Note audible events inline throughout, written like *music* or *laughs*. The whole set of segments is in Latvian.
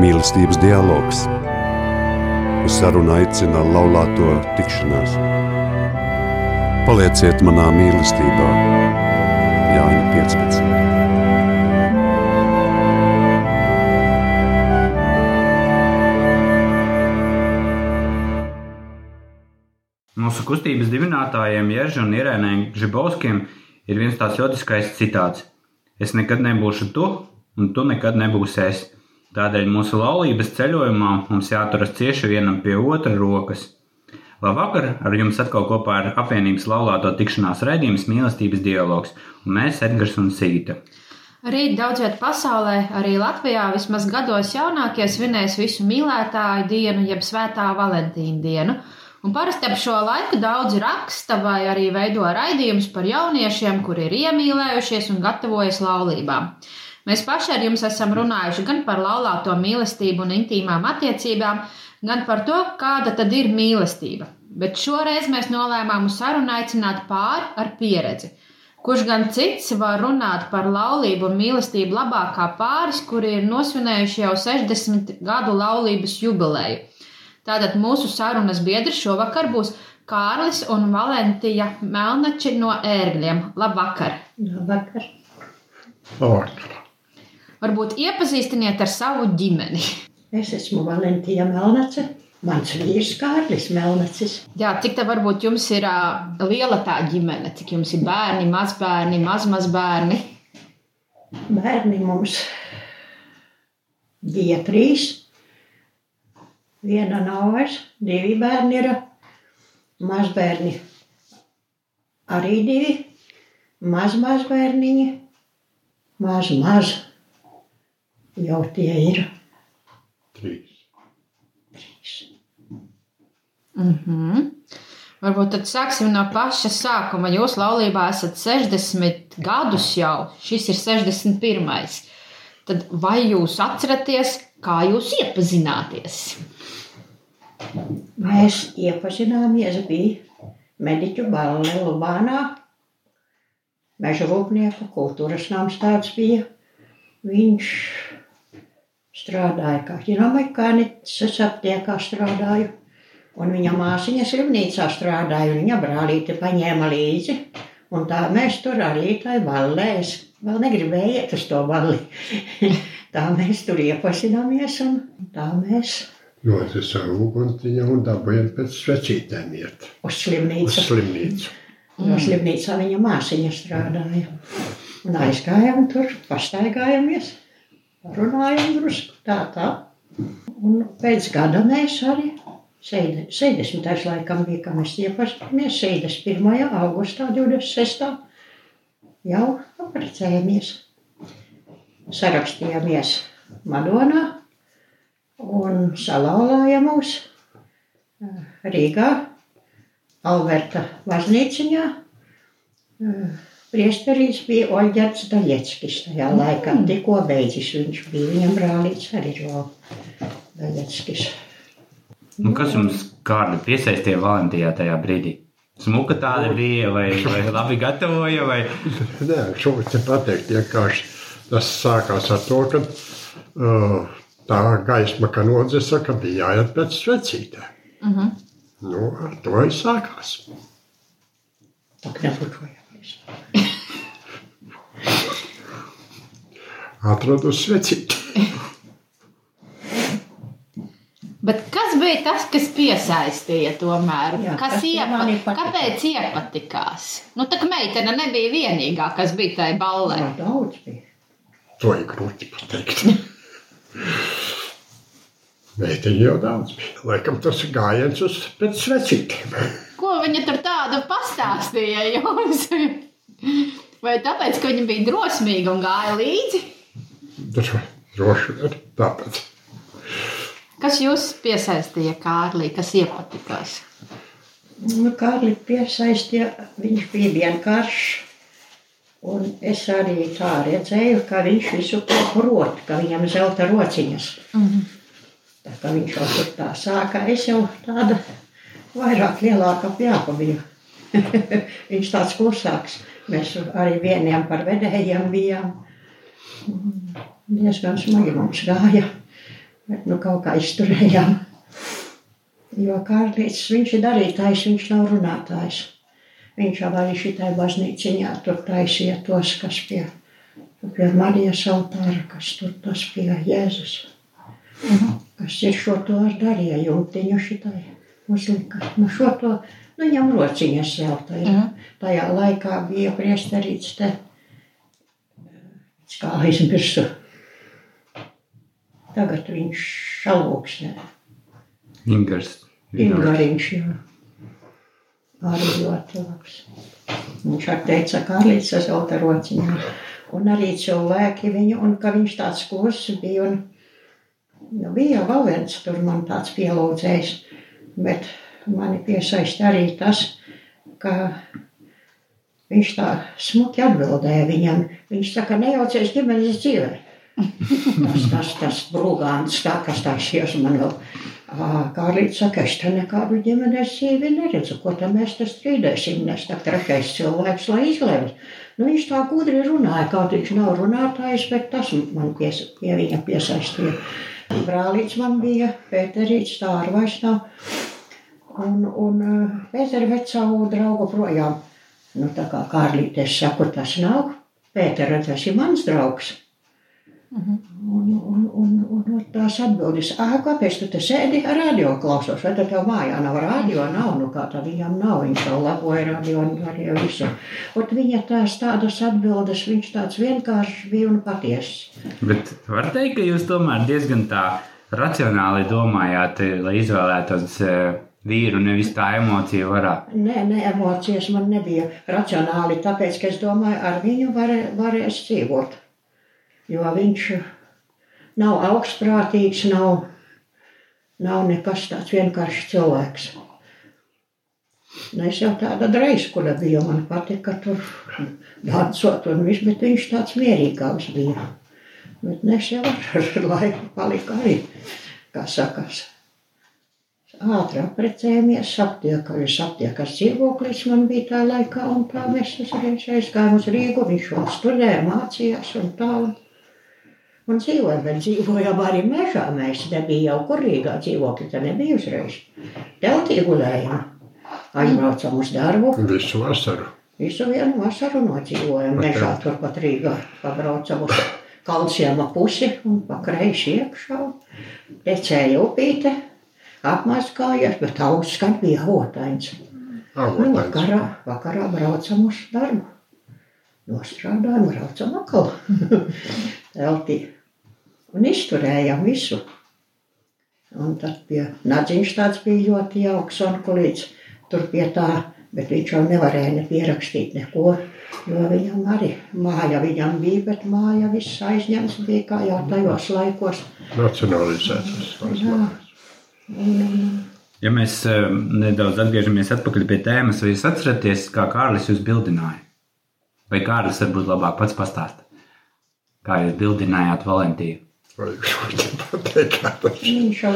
Mīlestības dialogs. Uz sarunu aicina laulāto tikšanās. Palieciet manā mīlestībā, Jāņa 15. Mūsu kustības dibinātājiem, Jeržam un Irēnai Žibovskiem, ir viens tāds jotiskais citāts: Es nekad nebūšu tu, un tu nekad nebūsi es. Tādēļ mūsu laulības ceļojumā mums jāturas cieši vienam pie otra rokas. Labvakar! Ar jums atkal kopā ir apvienības laulāto tikšanās raidījums Mīlestības dialogs, un mēs Edgars un Sīta. Rīt daudz vietā pasaulē, arī Latvijā, vismaz gados jaunākie svinēs visu mīlētāju dienu, jeb svētā Valentīna dienu. Un parasti ap šo laiku daudzi raksta vai arī veido raidījumus par jauniešiem, kuri ir iemīlējušies un gatavojas laulībām. Mēs paši ar jums esam runājuši gan par laulāto mīlestību un intīmām attiecībām, gan par to, kāda tad ir mīlestība. Bet šoreiz mēs nolēmām uz sarunu aicināt pāri ar pieredzi. Kurš gan cits var runāt par laulību un mīlestību labākā pāris, kuri ir nosvinējuši jau 60 gadu laulības jubileju. Tātad mūsu sarunas biedri šovakar būs Kārlis un Valentija Melnači no ērgļiem. Labvakar! Labvakar! Labvakar! Varbūt iepazīstiniet ar savu ģimeni. Es esmu Valentīna Melnace. Mans vīrs Kārlis Melnacis. Jā, cik tā varbūt jums ir uh, liela tā ģimene? Cik jums ir bērni, mazbērni, mazmazbērni? Bērni mums bija trīs. Viena nav vairs, divi bērni ir. Mazbērni arī divi. Mazmazbērniņi. Maz, maz jau tie ir. Trīs. Trīs. Mm -hmm. Varbūt tad sāksim no paša sākuma. Jūs laulībā esat 60 gadus jau, šis ir 61. Tad vai jūs atceraties, kā jūs iepazināties? Mēs iepazināmies, bija mediķu balle Lubānā. Meža rūpnieku kultūras nams tāds bija. Viņš strādāja kā ķinomekāniķis, es aptiekā strādāju. Un viņa māsiņa slimnīcā strādāja, un viņa brālīte paņēma līdzi. Un tā mēs tur arī tai ballē, es vēl negribēju iet uz to balli. *laughs* tā mēs tur iepazināmies, un tā mēs Noticam uguntiņa un dabūjam pēc svecītēm iet. uz Uz slimnīcu. slimnīcu. Jo slimnīcā viņa māsiņa strādāja. Un aizgājām tur, pastaigājāmies, runājām drusku tā, tā. Un pēc gada mēs arī, 70. laikam bija, kad mēs iepazināmies, 61. augustā 26. jau apprecējāmies. Sarakstījāmies Madonā un salauzāja mūs eh, Rīgā, Alberta baznīciņā. Priesterīs bija Oļģerts Daļeckis tajā laikā. Tikko beidzis viņš bija. Viņam brālīts arī vēl Daļeckis. Nu, kas jums kāda piesaistīja Valentijā tajā brīdī? Smuka tāda bija, vai, vai labi gatavoja, vai *laughs* Nē, šobrīd ir pateikt, vienkārši tas sākās ar to, ka uh, tā gaisma, ka nodzesa, ka bija jāiet pēc svecītēm. Uh -huh. Nu, ar to arī sākās. Tā kā nepučojāmies. Atradu svecīti. Bet kas bija tas, kas piesaistīja tomēr? Jā, kas iepa... Kāpēc iepatikās? Nu, tā kā meitene nebija vienīgā, kas bija tajā ballē. Jā, daudz bija. To ir grūti pateikt. Meiteņi jau daudz bija. Laikam tas ir gājiens uz pēc svecītēm. Ko viņa tur tādu pastāstīja jums? *laughs* Vai tāpēc, ka viņa bija drosmīga un gāja līdzi? Dro- Droši vien tāpēc. Kas jūs piesaistīja Kārlī, kas iepatikās? Nu, Kārli piesaistīja, viņš bija vienkāršs. Un es arī tā redzēju, ka viņš visu to prot, ka viņam zelta rociņas. Mhm. Tā kā viņš jau tur tā sāka, es jau tāda vairāk lielāka pjāpa biju. *laughs* viņš tāds klusāks. Mēs arī vieniem par vedējiem bijām. Diezgan smagi mums gāja. Bet nu kaut kā izturējām. Jo Kārlis, viņš ir darītājs, viņš nav runātājs. Viņš jau arī šitai baznīciņā tur taisīja tos, kas pie, pie Marijas altāra, kas tur tas pie Jēzus. Kas ir šo to ar darīja, jumtiņu šitai uzlika. Nu šo to, nu viņam rociņas zelta ir. Tajā laikā bija priesterīts te, kā aizmirsu. Tagad viņš šalūksnē. Ingars. Ingariņš, jā. Arī ļoti labs. Viņš arī teica, arī tas zelta rociņā. Un arī cilvēki viņu, un ka viņš tāds kluss bija. Un, nu, bija vēl viens tur man tāds pielūdzējs, bet mani piesaista arī tas, ka viņš tā smuki atbildēja viņam. Viņš saka, nejaucies ģimenes dzīvē. Tas, tas, tas brūgāns, tā, kas tā šies man vēl. Kārlīts saka, es te nekādu ģimenes dzīvi neredzu, ko tam mēs te strīdēsim, nes tā trešais cilvēks, lai izlemj. Nu, viņš tā gudri runāja, kaut viņš nav runātājs, bet tas man pies, pie viņa piesaistīja. Brālīts man bija, Pēterīts, tā ar vairs nav. Un, un Pēteri vec savu draugu projām. Nu, tā kā Kārlītes saku, tas nav. Pētera, tas ir mans draugs. Un, un, un, un tās atbildes, ah, kāpēc tu te sēdi ar radio klausos? Vai tad tev mājā nav radio? Nav, nu kā tā viņam nav. Viņš jau laboja radio un darīja visu. Un viņa tās tādas atbildes, viņš tāds vienkārši bija un patiesas. Bet var teikt, ka jūs tomēr diezgan tā racionāli domājāt, lai izvēlētos eh, vīru, nevis tā emocija varā. Nē, ne, emocijas man nebija racionāli, tāpēc, ka es domāju, ar viņu var, varēs dzīvot. Jo viņš nav augstprātīgs, nav, nav nekas tāds vienkāršs cilvēks. Nu, es jau tāda dreizkuļa biju, man patika tur dancot un viss, bet viņš tāds mierīgāks bija. Bet nes jau ar laiku palika arī, kā sakas. Ātri aprecējāmies, aptiekas, aptiekas dzīvoklis man bija tā laikā, un tā mēs uzreiz aizgājām uz Rīgu, viņš vēl studēja, mācījās un tā. Un dzīvojam, bet dzīvojam arī mežā. Mēs nebija jau kur Rīgā dzīvokļi, tā nebija uzreiz. Teltī gulējām, aizbraucam uz darbu. Visu vasaru. Visu vienu vasaru nodzīvojam mežā, turpat Rīgā. Pabraucam uz kalciema pusi un pa kreisi iekšā. Tecēja upīte, apmazgājies, bet augsts skan bija hotains. Nu, vakarā, vakarā braucam uz darbu. Nostrādājam, braucam atkal. *laughs* Teltī un izturējām visu. Un tad pie Nadziņš tāds bija ļoti jauks un kolīdz tur pie tā, bet viņš jau nevarēja ne pierakstīt neko, jo viņam arī māja viņam bija, bet māja viss aizņems bija kā jau tajos laikos. Nacionalizētas. Jā. Ja mēs eh, nedaudz atgriežamies atpakaļ pie tēmas, vai jūs atceraties, kā Kārlis jūs bildināja? Vai Kārlis varbūt labāk pats pastāst? Kā jūs bildinājāt Valentīnu? Viņš jau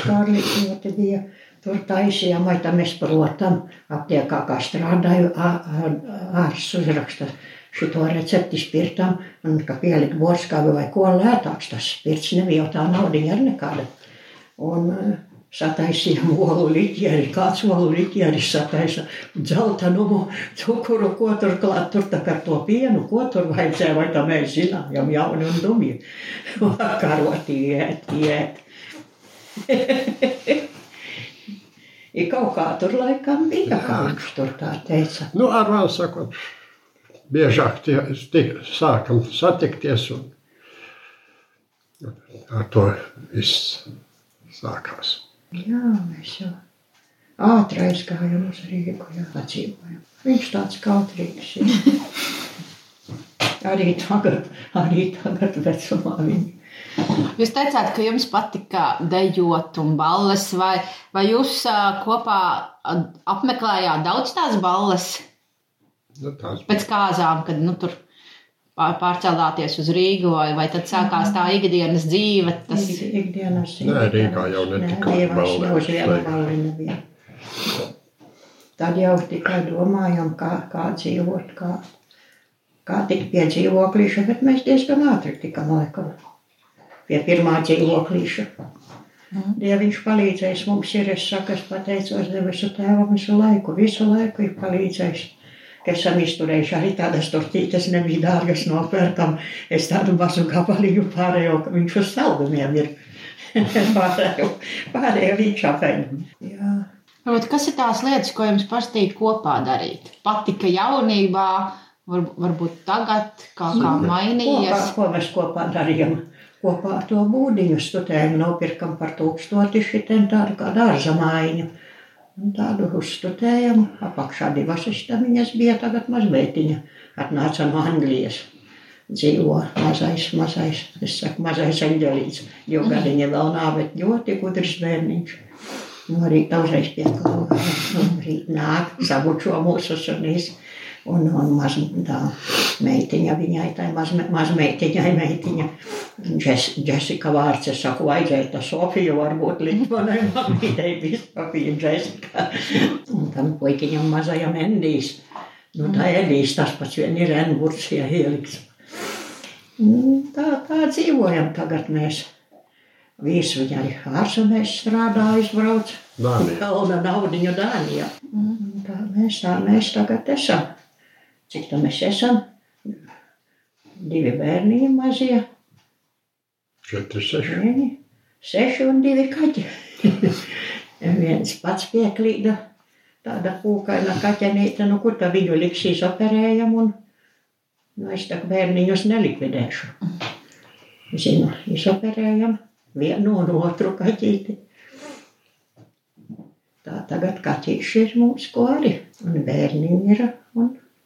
skārlīgs ļoti bija. Tur taisījām, vai tam es, protam, aptiekā kā strādāju, ārsts uzraksta šito recepti spirtam, un ka pielikt borskābi vai ko lētāks tas spirts, nebija jau tā naudiņa ar nekāda. Un uh, sataisījām olu liķieri, kāds olu liķieri sataisa dzeltenumu, cukuru, ko tur klāt, tur tā kā to pienu, ko tur vajadzēja, vai tā mēs zinājām, jauni un dumji. *laughs* Karoti iet, iet. *laughs* I kaut kā tur laikam bija, kā viņš tur tā teica. Nu, ar vēl sakot, biežāk tie, tie sākam satikties un ar to viss sākās. Jā, mēs jau ātri aizgājām uz Rīgu, jā, dzīvojam. Viņš tāds kautrīgs ir. *laughs* arī tagad, arī tagad vecumā viņa. Jūs teicāt, ka jums patika dejot un balles, vai, vai jūs kopā apmeklējāt daudz tās balles Nu, tās pēc kāzām, kad nu, tur pār- pārcēlāties uz Rīgu, vai, vai tad sākās tā ikdienas dzīve? Tas... Ik- Ikdienas Nē, Rīgā jau ne balli nebija. Tad jau tikai domājam, kā, kā dzīvot, kā, kā tikt pie dzīvoklīša, bet mēs diezgan ātri tikam laikam. pie pirmā dzīvoklīša. Dieviņš palīdzējis mums ir, es saku, es pateicos debesu tēvam visu laiku, visu laiku ir palīdzējis. Ka esam izturējuši arī tādas tortītes, nebija dārgas nopērkam. Es tādu mazu gabaliņu pārējo, ka viņš uz saldumiem ir. *laughs* pārējo, pārējo viņš apēd. Jā. Varbūt, kas ir tās lietas, ko jums patīk kopā darīt? Patika jaunībā, var, varbūt tagad kā Kopā, mainījies. ko mēs kopā darījām? Kopā to būdiņu studējumu nopirkam par tūkstoti šitien tādu kā dārza maiņu. Un tādu uzstudējam, apakšā divas istamiņas bija tagad mazmeitiņa. Atnāca no Anglijas. Dzīvo mazais, mazais, es saku, mazais eņģelīts. Jo gadiņa vēl nav, bet ļoti gudrs bērniņš. No rīta uzreiz pieklāvā, un rīt nāk, sabučo mūsu sunīs. Un, un maz, tā meitiņa viņai, tā maz, mazmeitiņai, meitiņa. Džes, Jessica vārds, es saku, vajadzēja tā Sofiju varbūt likt manai mamītei, bija Sofija Jessica. Un tam puikiņam mazajam Endijs. Nu, tā Endijs tas pats vien ir Enburts, ja ieliks. Nu, Tā, tā dzīvojam tagad mēs. Vīrs viņa arī ārzemēs strādā, aizbrauc. Dānijā. Pelna naudiņu Dānijā. Tā mēs, tā mēs tagad esam. Cik tā mēs esam? Divi bērniņi mazie, 4, 6. vieni, seši un divi kaķi. *laughs* Viens pats pieklīda, tāda pūkaina kaķenīte, nu kur tā viņu liksīs operējam un nu, es tā bērniņus nelikvidēšu. Zinu, izoperējam vienu un otru kaķīti. Tā tagad kaķīši ir mums ko arī, un bērniņi ir,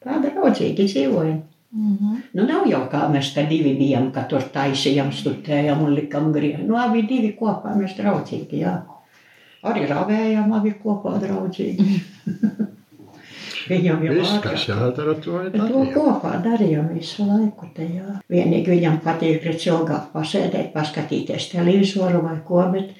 un tā draudzīgi dzīvojam. Mhm. Nu, nav jau kā mēs te divi bijām, ka tur taisījām, studējām un likām griezu. Nu, abi divi kopā mēs draudzīgi, jā. Arī ravējām, abi kopā draudzīgi. *laughs* Viņam jau Viss, kas jādara, to ir Bet to darījām. kopā darījām visu laiku. Te, jā. Vienīgi viņam patīk redz ilgāk pasēdēt, paskatīties televizoru vai ko, bet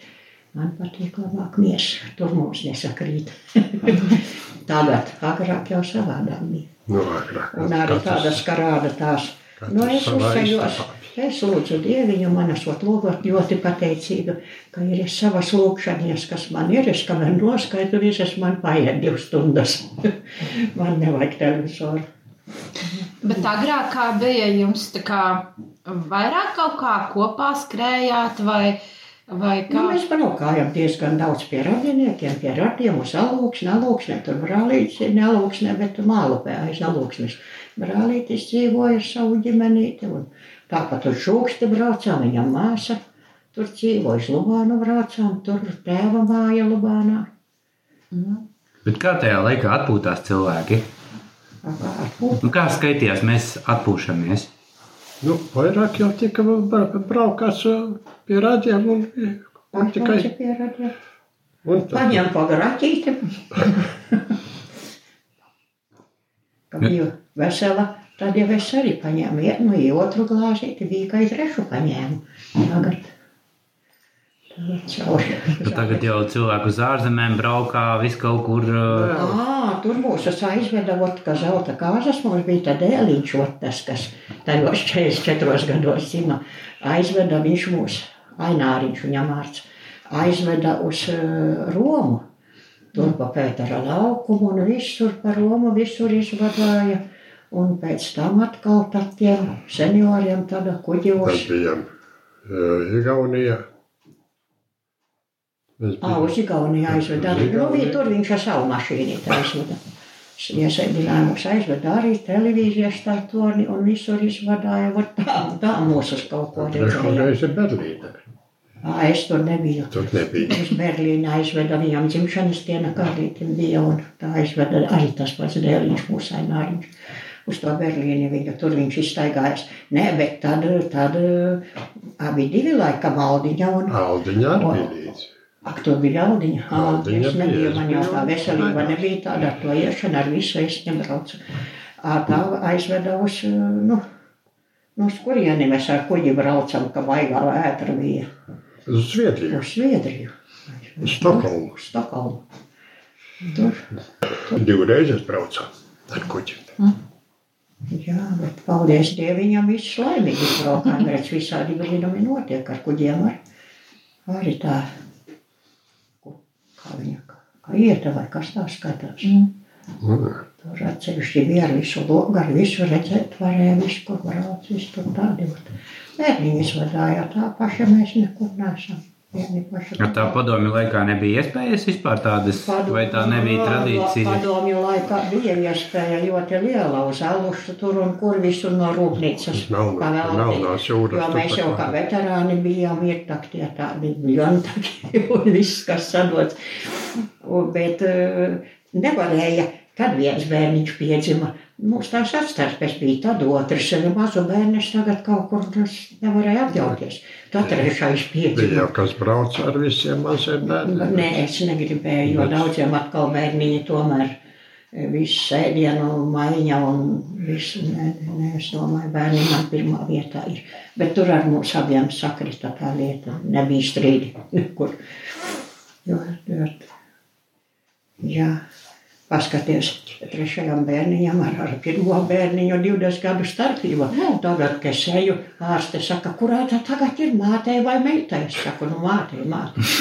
man patīk labāk miesa. Tur mums nesakrīt. *laughs* Tagad, agrāk jau savādāk bija. Nu, agrāk. Un arī tādas, kā rāda tās. Nu, es uzceļos, es lūdzu Dieviņu, man esot lūgot ļoti pateicīga, ka ir savas lūkšanas, kas man ir, es kamēr noskaitu visas, man paiet divas stundas. *laughs* man nevajag televizoru. Bet agrāk kā bija jums tā kā vairāk kaut kā kopā skrējāt vai, vai Nu, kā? mēs braukājam diezgan daudz pie radiniekiem, pie radiem uz alūksni, alūksni, tur brālītis ir nelūksne, bet mālupē aiz alūksnes. Brālītis dzīvoja ar savu ģimenīti, un tāpat uz šūksti braucām, viņam māsa. Tur dzīvoja uz Lubānu braucām, tur tēva māja Lubānā. Bet kā tajā laikā atpūtās cilvēki? Atpūt. Nu, kā skaitījās, mēs atpūšamies? Nu, vairāk jau tika bra- braukāts uh, pie rādiem un, un tikai. Atpūci pie radiem. Un tā, Paņem pa graķīti. *laughs* Ka bija vesela, tad jau es arī paņēmu vienu, ja otru glāzīti, bija kā trešu paņēmu. Tagad. Nu, tagad jau cilvēku uz ārzemēm braukā, vis kaut kur. uh, Ā, tur mūs aizveda, ot, ka zelta kāzas mums bija tā dēliņš, ot, tas, kas tajos 44 gados cima. Aizveda viņš mūs, Aināriņš viņam vārds, aizveda uz uh, Romu. Tur pa Pētera laukumu un visur pa Romu, visur izvadāja. Un pēc tam atkal tad tiem senioriem tāda tas kuģos. bija uh, Igaunija. Ā, uz Igauniju aizveda. Nu, Igauniju. tur viņš ar savu mašīnu aizveda. Iesēdinājumus aizveda arī televīzijas stāstoni un visur izvadāja. Vot Tā, tā mūsu uz kaut ko redzēja. reizi Berlīnē. Ā, Es tur nebiju. Tur nebija. Uz Berlīnu aizveda viņam dzimšanas diena kādītim bija un tā aizveda arī tas pats dēliņš mūsu aināriņš. Uz to Berlīni viņa tur viņš izstaigājās. Nē, bet tad, tad abi divi laika maldiņa un Aldiņā arī bija. Ak, tur bija audiņa. Aldiņa Es nebiju, bija, es man jau tā veselība nebija tāda ar to iešanu, ar visu es nebraucu. Tā aizveda uz, nu, nu, uz kurieni mēs ar kuģi braucam, ka baigā vētra bija. Uz Zviedriju. Uz Zviedriju. Uz Stokholmu. Uz Stokholmu. Tur. Divreiz braucām ar kuģi. Jā, bet paldies Dievam, viss laimīgi braukājumi, redz visādi brīnumi notiek ar kuģiem ar, arī tā, kā viņa, kā, ieta vai kas tā skatās. Mm. Tur atsevišķi bija ar visu logu, ar visu redzēt, varēja visu, kur brauc, visu tur tādi. Bērniņi izvadāja tā paša, mēs nekur nesam. Ar tā padomju laikā nebija iespējas vispār tādas, vai tā nebija tradīcija? Padomju laikā bija iespēja ļoti liela uz alušu tur un kur visur no rūpnīcas. Melnā- pavelti. Melnās jūras Jo mēs jau kā veterāni bijām, ir tak tie tādi bļontaki *laughs* un viss, kas sadots. Bet eh, nevarēja, kad viens bērniņš piedzima. Mums tās atstājas bija tad otrs, un mazu bērniņš tagad kaut kur nevarēja atļauties. Tad trešais Bija piedzima. jau kas brauc ar visiem maziem bērniem. Nē, es negribēju, jo daudziem atkal bērniņi tomēr e, visu sēdienu maiņa un visu, nē, nē, es domāju, bērni man pirmā vietā ir. Bet tur ar mums abiem sakrita tā lieta, nebija strīdi *laughs* nekur. Jo, jo, jā, paskaties, trešajam bērniņam ar, ar pirmo bērniņu 20 gadu starpība. Tagad, kad es eju, ārste saka, kurā tā tagad ir mātei vai meitai? Es saku, nu mātei, mātei. *laughs*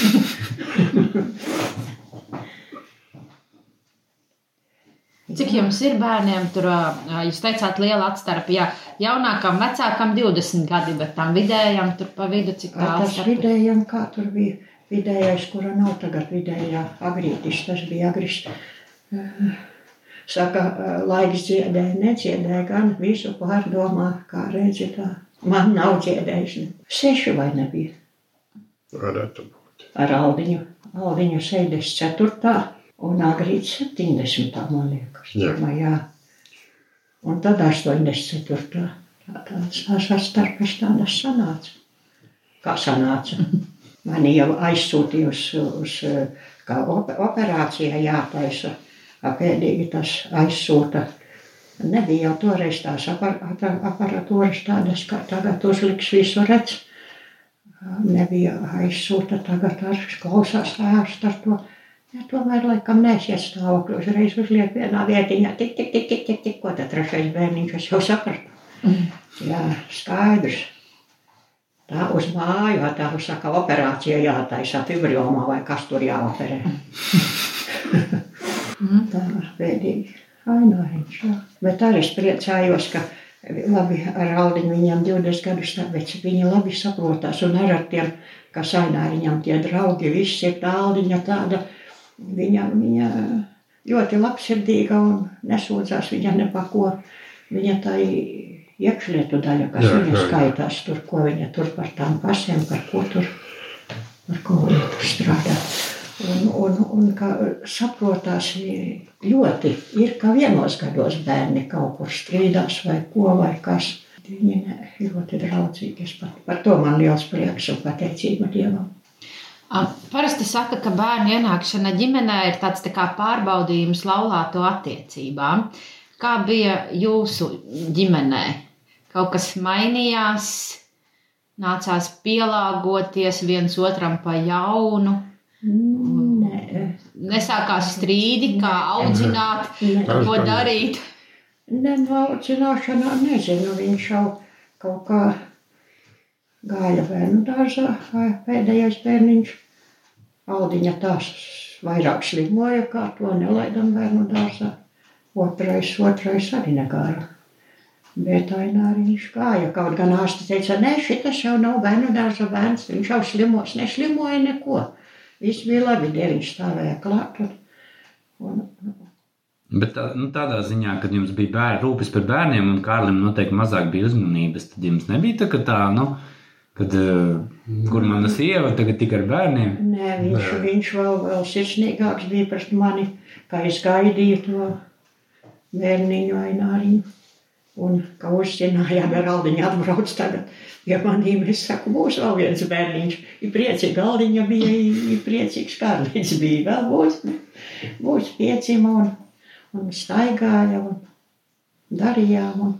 Cik jums ir bērniem? Tur jūs teicāt, liela atstarpe. Jā, jaunākam, vecākam 20 gadi, bet tam vidējam tur pa vidu cik tālu tas vidējam, kā tur bija vidējais, kura nav tagad vidējā agrītis, tas bija agris. Saka, laiks dziedēja, nedziedēja, gan visu pārdomā, kā redzi tā. Man nav dziedējis. Seši vai nebija Varētu būt. ar Aldiņu. Aldiņu 64. un agrīts 70. man liekas. Jā. Jā. Un tad 84. Tā, tāds tās atstarpes tādas sanāca. Kā sanāca? *laughs* Mani jau aizsūtīja uz, uz kā op operācija jātaisa. Pēdīgi tas aizsūta. Nebija jau toreiz tās apar apar aparatūras tādas, kā tagad uzliks visu redz. Nebija aizsūta tagad ar klausās ārsts ar to. Ja, tomēr, laikam, nesiet stāvokli. Uzreiz uzliek vienā vietiņā, tik, tik, tik, tik, tik, tik, ko tad trešais bērniņš, es jau sapratu. Jā, skaidrs. Tā uz māju, vai tā saka, operācija jātaisa fibriomā vai kas tur jāoperē. Tā bēdīgi. Aināriņš, jā. Bet arī es priecājos, ka labi ar Aldiņu viņam 20 gadus tāpēc viņi labi saprotās un ar ar tiem, kas Aināriņam tie draugi, viss ir tā Aldiņa tāda, viņa, viņa ļoti labsirdīga un nesūdzās viņa nepako. Viņa tā iekšlietu daļa, kas Jā, viņa jā. skaitās tur, ko viņa tur par tām pasēm, par ko tur, par ko viņa tur strādā. Un, un, un kā saprotās ļoti, ir kā vienos gados bērni kaut kur strīdās vai ko vai kas. Viņi ne, ļoti draudzīgi. Par, par to man liels prieks un pateicība Dievam. Parasti saka, ka bērnu ienākšana ģimenē ir tāds tā kā pārbaudījums laulāto attiecībām. Kā bija jūsu ģimenē? Kaut kas mainījās, nācās pielāgoties viens otram pa jaunu. Nē, Nesākās strīdi, kā audzināt, nē. ko darīt. Ne, no audzināšanā nezinu, viņš jau kaut kā gāja bērnu dārzā, vai pēdējais bērniņš. Aldiņa tās vairāk slimoja, kā to nelaidam bērnu dārzā. Otrais, otrais arī negāja. Bet Aināriņš gāja, kaut gan ārsti teica, nē, šitas jau nav bērnu dārza bērns, viņš jau slimos, neslimoja neko. Viss bija labi, Dieviņš stāvēja klāt. Un, un, Bet tā, nu, tādā ziņā, kad jums bija bērni, rūpes par bērniem, un Kārlim noteikti mazāk bija uzmanības, tad jums nebija tā, ka tā, nu, kad, eh, kur mana sieva tagad tik ar bērniem. Nē, viņš, Nē. viņš vēl, vēl sirsnīgāks bija pret mani, kā es gaidīju to bērniņu aināriņu. Un kā uzzinājām, ar Aldiņu atbrauc tagad pie manīm, es saku, būs vēl viens bērniņš. Ir priecīgi, Aldiņa bija, ir priecīgs Kārlīts bija, vēl būs, būs piecima un, un staigāja un darījām. Un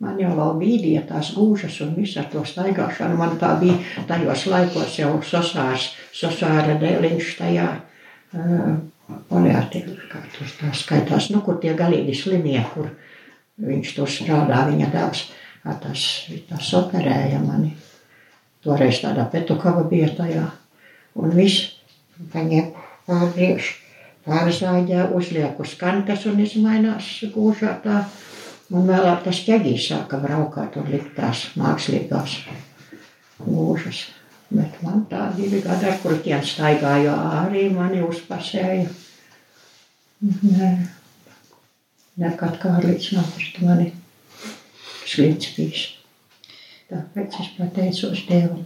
man jau vēl bīdīja tās gūžas un viss ar to staigāšanu. Man tā bija tajos laikos jau sasārs, sasāra dēliņš tajā. Uh, Poliāti, kā tur tā skaitās, nu, kur tie galīgi slimie, kur Viņš tur strādā, viņa dēls. Ā, Tas, tas operēja mani. Toreiz tādā petukava bija tajā. Un viss paņem pārgriež, pārzāģē, uzliek uz kantas un izmainās gūžā tā. Un vēlāk tas ķegīs sāka braukāt un likt tās mākslīgās gūžas. Bet man tā divi gadi ar kurķiem staigāju arī mani uzpasēja. Nē, nekad kā līdz nav pret mani slikts bijis. Tāpēc es pateicos Dievam,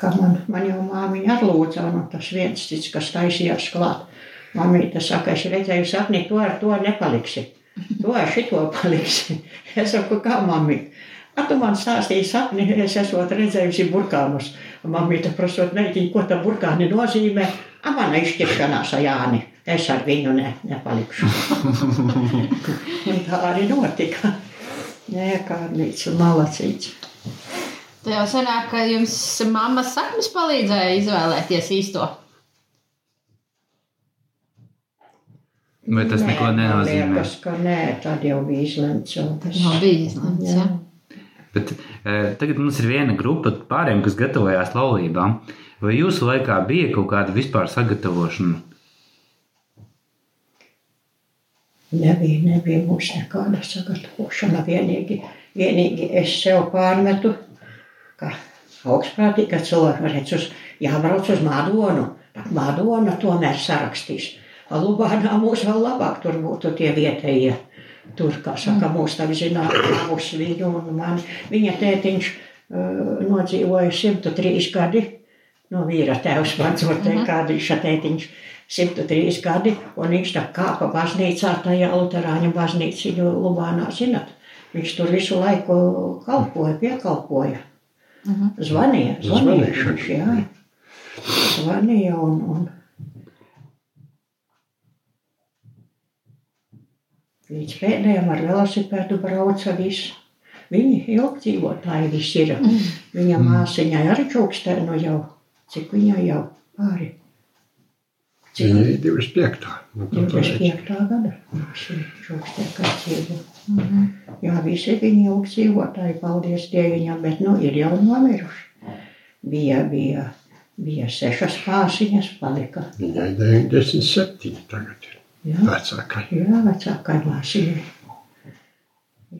ka man, man jau māmiņa atlūdza, un tas viens cits, kas taisījās klāt. Mamīte saka, es redzēju sapni, to ar to nepaliksi. To ar šito paliksi. *laughs* Es saku, kā mamīte? A, tu man stāstīji sapni, es esmu redzējusi burkānus. Un Mamīte prasot, meitiņ, ko tā burkāni nozīmē? A, mana izšķiršanās ar Jāni. Es ar viņu ne, nepalikšu. tā arī notika. Nē, Kārlīts un malacīts. Tā jau senāk, ka jums mammas saknes palīdzēja izvēlēties īsto. Vai tas neko man nenozīmē? Liekas, ka nē, tad jau bija izlemts. jau tas. Nav bijis izlemts, Jā. jā. Bet, e, tagad mums ir viena grupa pāriem, kas gatavojās laulībām. Vai jūsu laikā bija kaut kāda vispār sagatavošana? Nebija, nebija mums nekāda sagatavošana. Vienīgi, vienīgi es sev pārmetu, ka augstprātīga cilvēka redz uz, jābrauc uz Madonu. Madona tomēr sarakstīs. Lubānā mūs vēl labāk tur būtu tie vietējie. Tur, kā saka, mūs tā zināt, mūs viņu un mani. Viņa tētiņš uh, nodzīvoja 103 gadi. No vīra tēvs man dzotē, kādi šatētiņš 103 gadi, un viņš tā kāpa baznīcā, tajā luterāņu baznīciņu Lubānā, zinat. Viņš tur visu laiku kalpoja, piekalpoja. Zvanīja, zvanīja Zvanīšana. viņš, jā. Zvanīja un, un Līdz pēdējiem ar velosipēdu brauca viss. Viņi ilgi dzīvotāji visi ir. Viņa māsiņai arī čūkstē, nu jau, cik viņai jau pāri. Viņa ir 25. Nu, tad tā ir. 25. gada māsiņa čūkstē, kā dzīvo. Jā, visi viņi ilgi dzīvotāji, paldies Dieviņam, bet nu ir jau nomiruši. Bija, bija, bija sešas māsiņas palika. Viņai 97 tagad ir Jā. vecākai. Jā, vecākai māsīņai.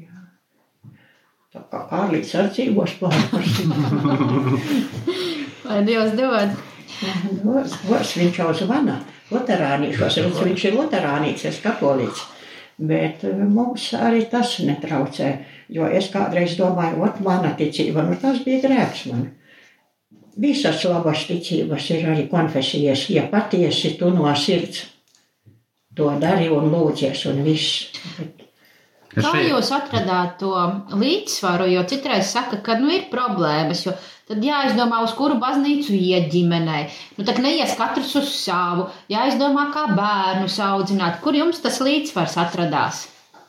Jā. Tā kā Kārlis ar dzīvos pārpārsim. Lai Dievs dod. Dos, dos viņš jau zvana luterānīšos, viņš, ir luterānīts, es katolīts. Bet eh, mums arī tas netraucē, jo es kādreiz domāju, ot mana ticība, nu tas bija grēks man. Visas labas ticības ir arī konfesijas, ja patiesi tu no sirds to dari un lūdzies un viss. Bet Kā jūs atradāt to līdzsvaru? Jo citreiz saka, ka nu, ir problēmas, jo tad jāizdomā, uz kuru baznīcu iet ģimenei. Nu, tad neies katrs uz savu, jāizdomā, kā bērnu audzināt. Kur jums tas līdzsvars atradās?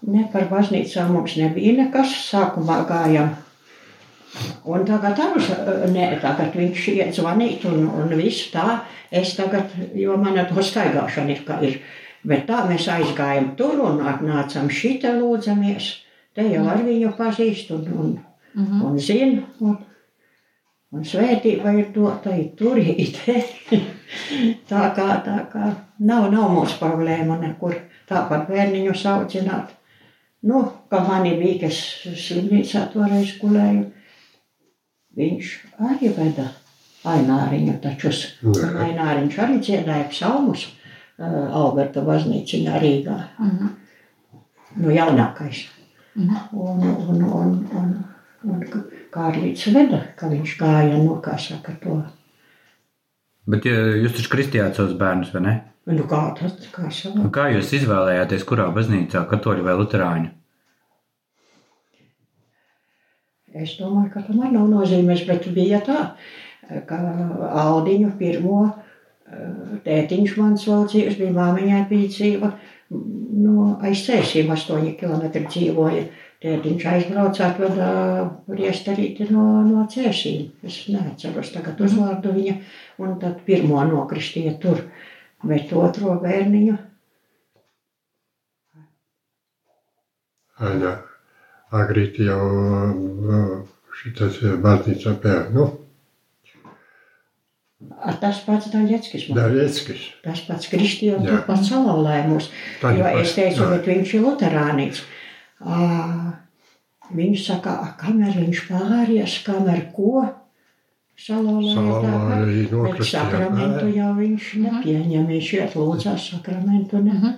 Ne par baznīcām mums nebija nekas. Sākumā gājām. Un tagad arī nē, tagad viņš iet zvanīt un, un viss tā. Es tagad, jo mana to staigāšana ir, kā ir. Bet tā mēs aizgājām tur un atnācām šitā lūdzamies. Te jau ar viņu pazīst un, un, Mhm. un zinu. Un, un svētība ir dota turīt. *laughs* tā kā, tā kā nav, nav mūsu problēma nekur. Tāpat bērniņu audzināt. Nu, kā man bija, kas slimnīcā toreiz gulēju, viņš arī veda aināriņu tačus. Un aināriņš arī dziedāja psalmus uh, Alberta baznīciņā Rīgā. Mhm. Nu, jaunākais. Mhm. Un, un, un, un, un Kārlīts veda, ka viņš gāja, nu, kā saka, to. Bet jūs taču kristījāt savus bērnus, vai ne? Nu, kā tas, kā Un saka. Kā jūs izvēlējāties, kurā baznīcā, katoļu vai luterāņu? Es domāju, ka tam arī nav nozīmes, bet bija tā, ka Aldiņu pirmo eh, tētiņš mans vēl dzīves, bija māmiņai bija dzīva, no aizcēsīm 8 km dzīvoja. Tētiņš aizbrauca, atveda riesterīti no, no cēsīm. Es neatceros tagad uzvārdu viņa, un tad pirmo nokristīja tur, bet otro bērniņu Aņa agrīt jau šitas baznīca pie, nu, A, Tas pats Daļeckis man. Darieckis. Tas pats Kristijam Jā. turpat salauzēja mūs. Jo es pats, teicu, jā. bet viņš ir luterānīts. Viņš saka, "A, kamēr viņš pāries, kamēr ko salauzēja Salauzēja, tāpat. Bet sakramentu jau viņš nepieņem. Viņš iet lūdzās sakramentu. Ne?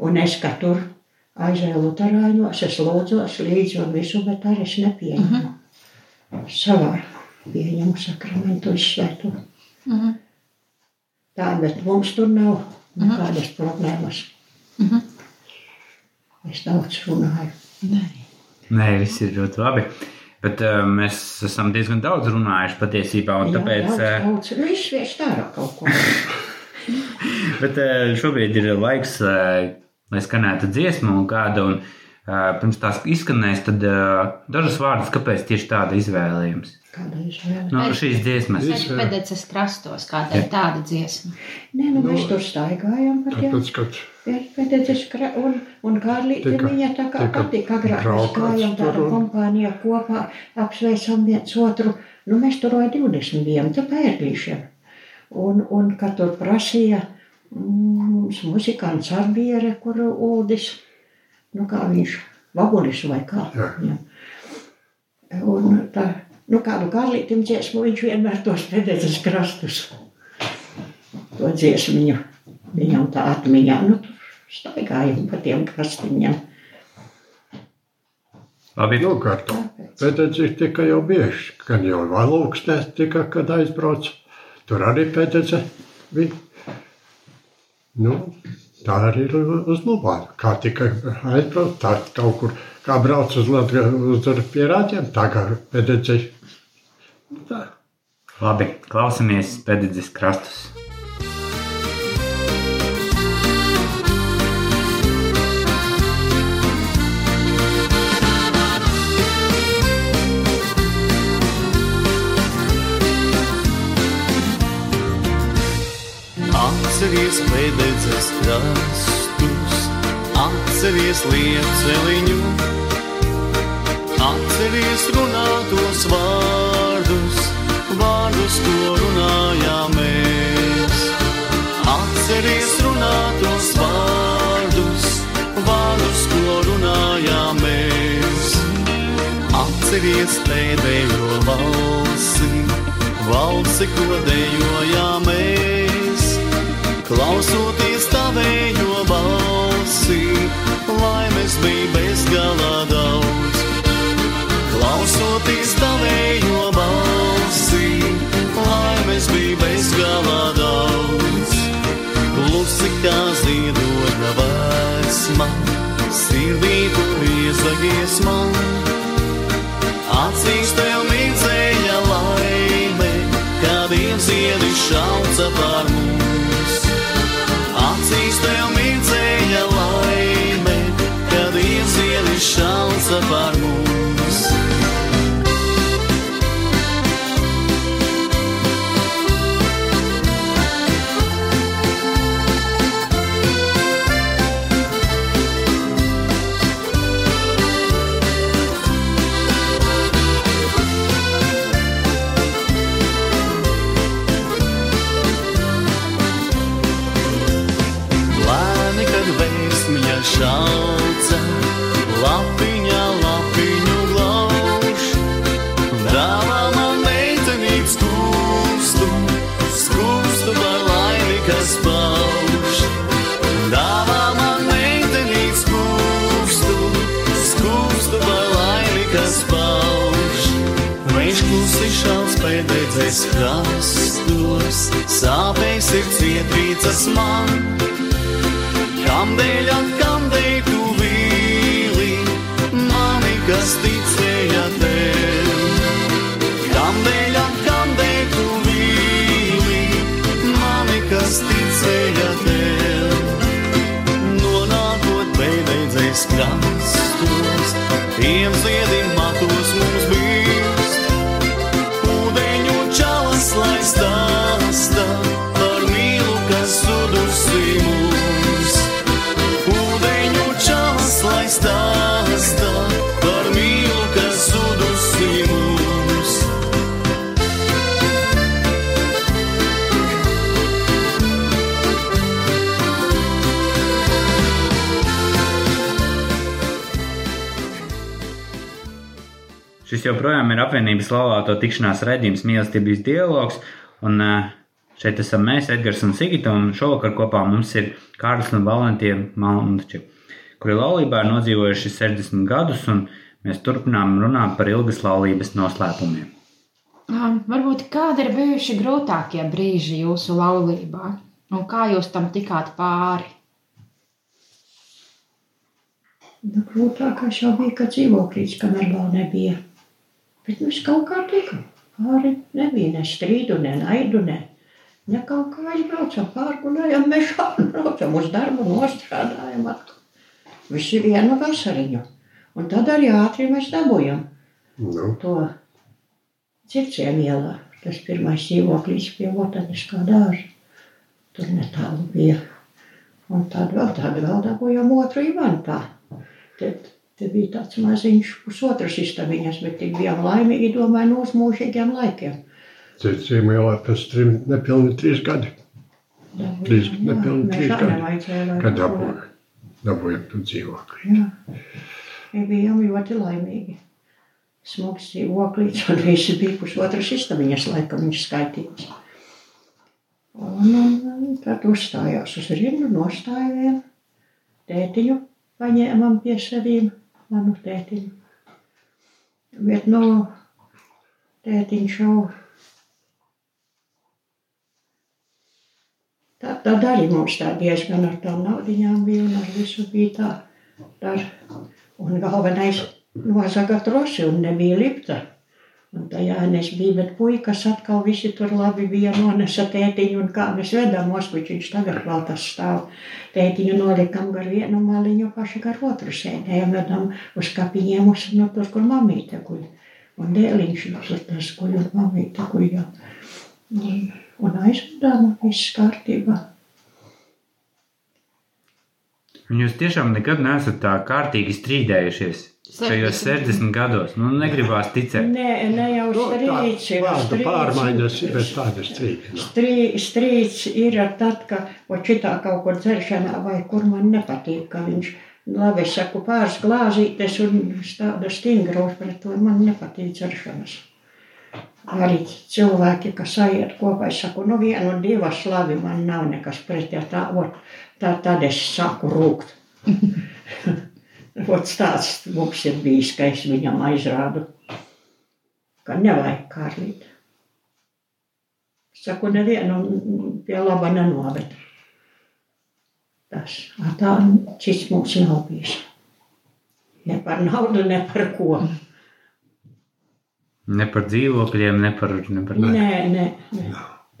Un es, ka tur aizēju luterāņos, es lūdzos līdzi un visu, bet arī es nepieņemu. Savā pieņemu sakramentu izsvētu. Tā, bet mums tur nav nekādas problēmas. Es daudz runāju. Nē, viss ir ļoti labi. Bet uh, mēs esam diezgan daudz runājuši patiesībā, un tāpēc. daudz, uh, daudz. Nu, izsviest ārā kaut ko. *laughs* Bet eh, šobrīd ir laiks, eh, lai skanētu dziesmu un kādu. Un, eh, pirms tās izskanēs, tad eh, dažas vārdas, kāpēc tieši tāda izvēlējums. Kāda izvēle? No šīs dziesmas. Pēc pēdējais krastos, kāda ir tāda dziesma. Nē, nu mēs tur staigājām. Tāpēc, kad Pēdējais un, un Karlīte Tika- viņa tā kā tika patika agrāk. Gājām un- kompānija kopā, apsveicam viens otru. Nu, mēs tur vai 20 bijām, tā pērlīšiem. Un, un kad tur prasīja mm, muzikants Arbiere, kur ūdis, nu kā viņš, vagulis vai kā. Jā. Jā. Un tā, nu kādu Karlītim dziesmu viņš vienmēr tos pēdējais krastus. To dziesmiņu viņam tā atmiņā, nu tur staigājam pa tiem krastiņiem. Nu. Bet tas ir tikai jau bieži, kad jau valūksnēs tika, kad aizbrauc. Tur arī pēdējais bija. Nu, tā arī ir uz Lubānu. Kā tikai aizbrauc, tā kaut kur, kā brauc uz Latviju, uz pierādiem, tā kā pēdējais. Tā. labi klausamies pēdējais krastus. Krastus, atceries lieceliņu, atceries runātos vārdus, vārdus, ko runājām mēs. Atceries runātos vārdus, vārdus, ko runājām mēs. Atceries pēdējo valsi, valsi, ko dejojām mēs. Klausoties tavējo balsi, laimes bija bezgalā daudz. Klausoties tavējo balsi, laimes bija bezgalā daudz. Klusi kā ziedoņa vēsma, sirdī tu iesagies man. Acīs tev mirdzēja laime, kad ieziedi šauca par mums. Šis joprojām ir apvienības laulāto tikšanās redzījums, mīlestības dialogs. Un šeit esam mēs, Edgars un Sigita, un šovakar kopā mums ir Kārlis un Valentīna Malnča, kuri laulībā ir nodzīvojuši 60 gadus, un mēs turpinām runāt par ilgas laulības noslēpumiem. Um, varbūt kādi ir bijuši grūtākie brīži jūsu laulībā, un kā jūs tam tikāt pāri? Nu, grūtākais jau bija, ka dzīvoklīds, kamēr vēl nebija. Bet mēs kaut kā tikām. Pāri nebija ne strīdu, ne naidu, ne, ne kaut kā aizbraucam, pārgulējam mežā, *laughs* braucam uz darbu, nostrādājam atkal. Visi vienu vasariņu. Un tad arī ātri mēs dabūjam Nu, to circiem ielā. Tas pirmais dzīvoklis pie Botaniskā dārza. Tur netālu bija. Un tad vēl tādu vēl dabūjām otru Ivantā. Tad, te bija tāds maziņš pusotras istabiņas, bet tik bijām laimīgi, domāju, no uz mūžīgiem laikiem. Cicījumā jau pēc trim nepilni trīs gadi, Trīs, nepilni trīs gadi, kad dabūju. Dabūju tu dzīvokli. Jā, bijām ļoti laimīgi. Smags dzīvoklis, un visi bija pusotras istabiņas, laikam viņš skaitīts. Un, un, un tad uzstājās uz rindu, nostājām. Tētiņu paņēmām pie sevīm, manu tētiņu. Bet, nu, tētiņš jau. Tā, tad arī mums tā diezgan ar tām naudiņām bija un ar visu bija tā. Dar. Un galvenais nozaga troši un nebija lipta. Un tajā es biju, bet puikas atkal visi tur labi bija nonesa tētiņu un kā mēs vedām oskučiņš tagad vēl tas stāv. Tētiņu nolikam gar vienu maliņu, paši gar otru sēdējam, vedam uz kapiņiem uz, nu, tur, kur mamīte guļ. Un dēliņš tur tas guļ un mamīte guļ jau. Un, un aizvedām viss kārtībā. Un jūs tiešām nekad neesat tā kārtīgi strīdējušies šajos 60 gados. Nu, negribās ticēt. Nē, ne jau strīds ir. Vārdu pārmaiņas ir tādas strīdas. Strī, strīds ir tad, ka očitā kaut kur dzeršanā vai kur man nepatīk, ka viņš, labi, es saku, pāris glāzītes un tāda stingra, bet to man nepatīk dzeršanas. Arī cilvēki, kas aiziet kopā, es saku, nu vienu un divas labi, man nav nekas pret, ja tā, ot, tā, tad es saku rūkt. *laughs* Ot tāds mums ir bijis, ka es viņam aizrādu, ka nevajag kārlīt. Saku, nevienu pie laba nenoved. Tas tā cits mums nav bijis. Ne par naudu, ne par ko. Ne par dzīvokļiem, ne par. Ne par... Nē, nē, nē.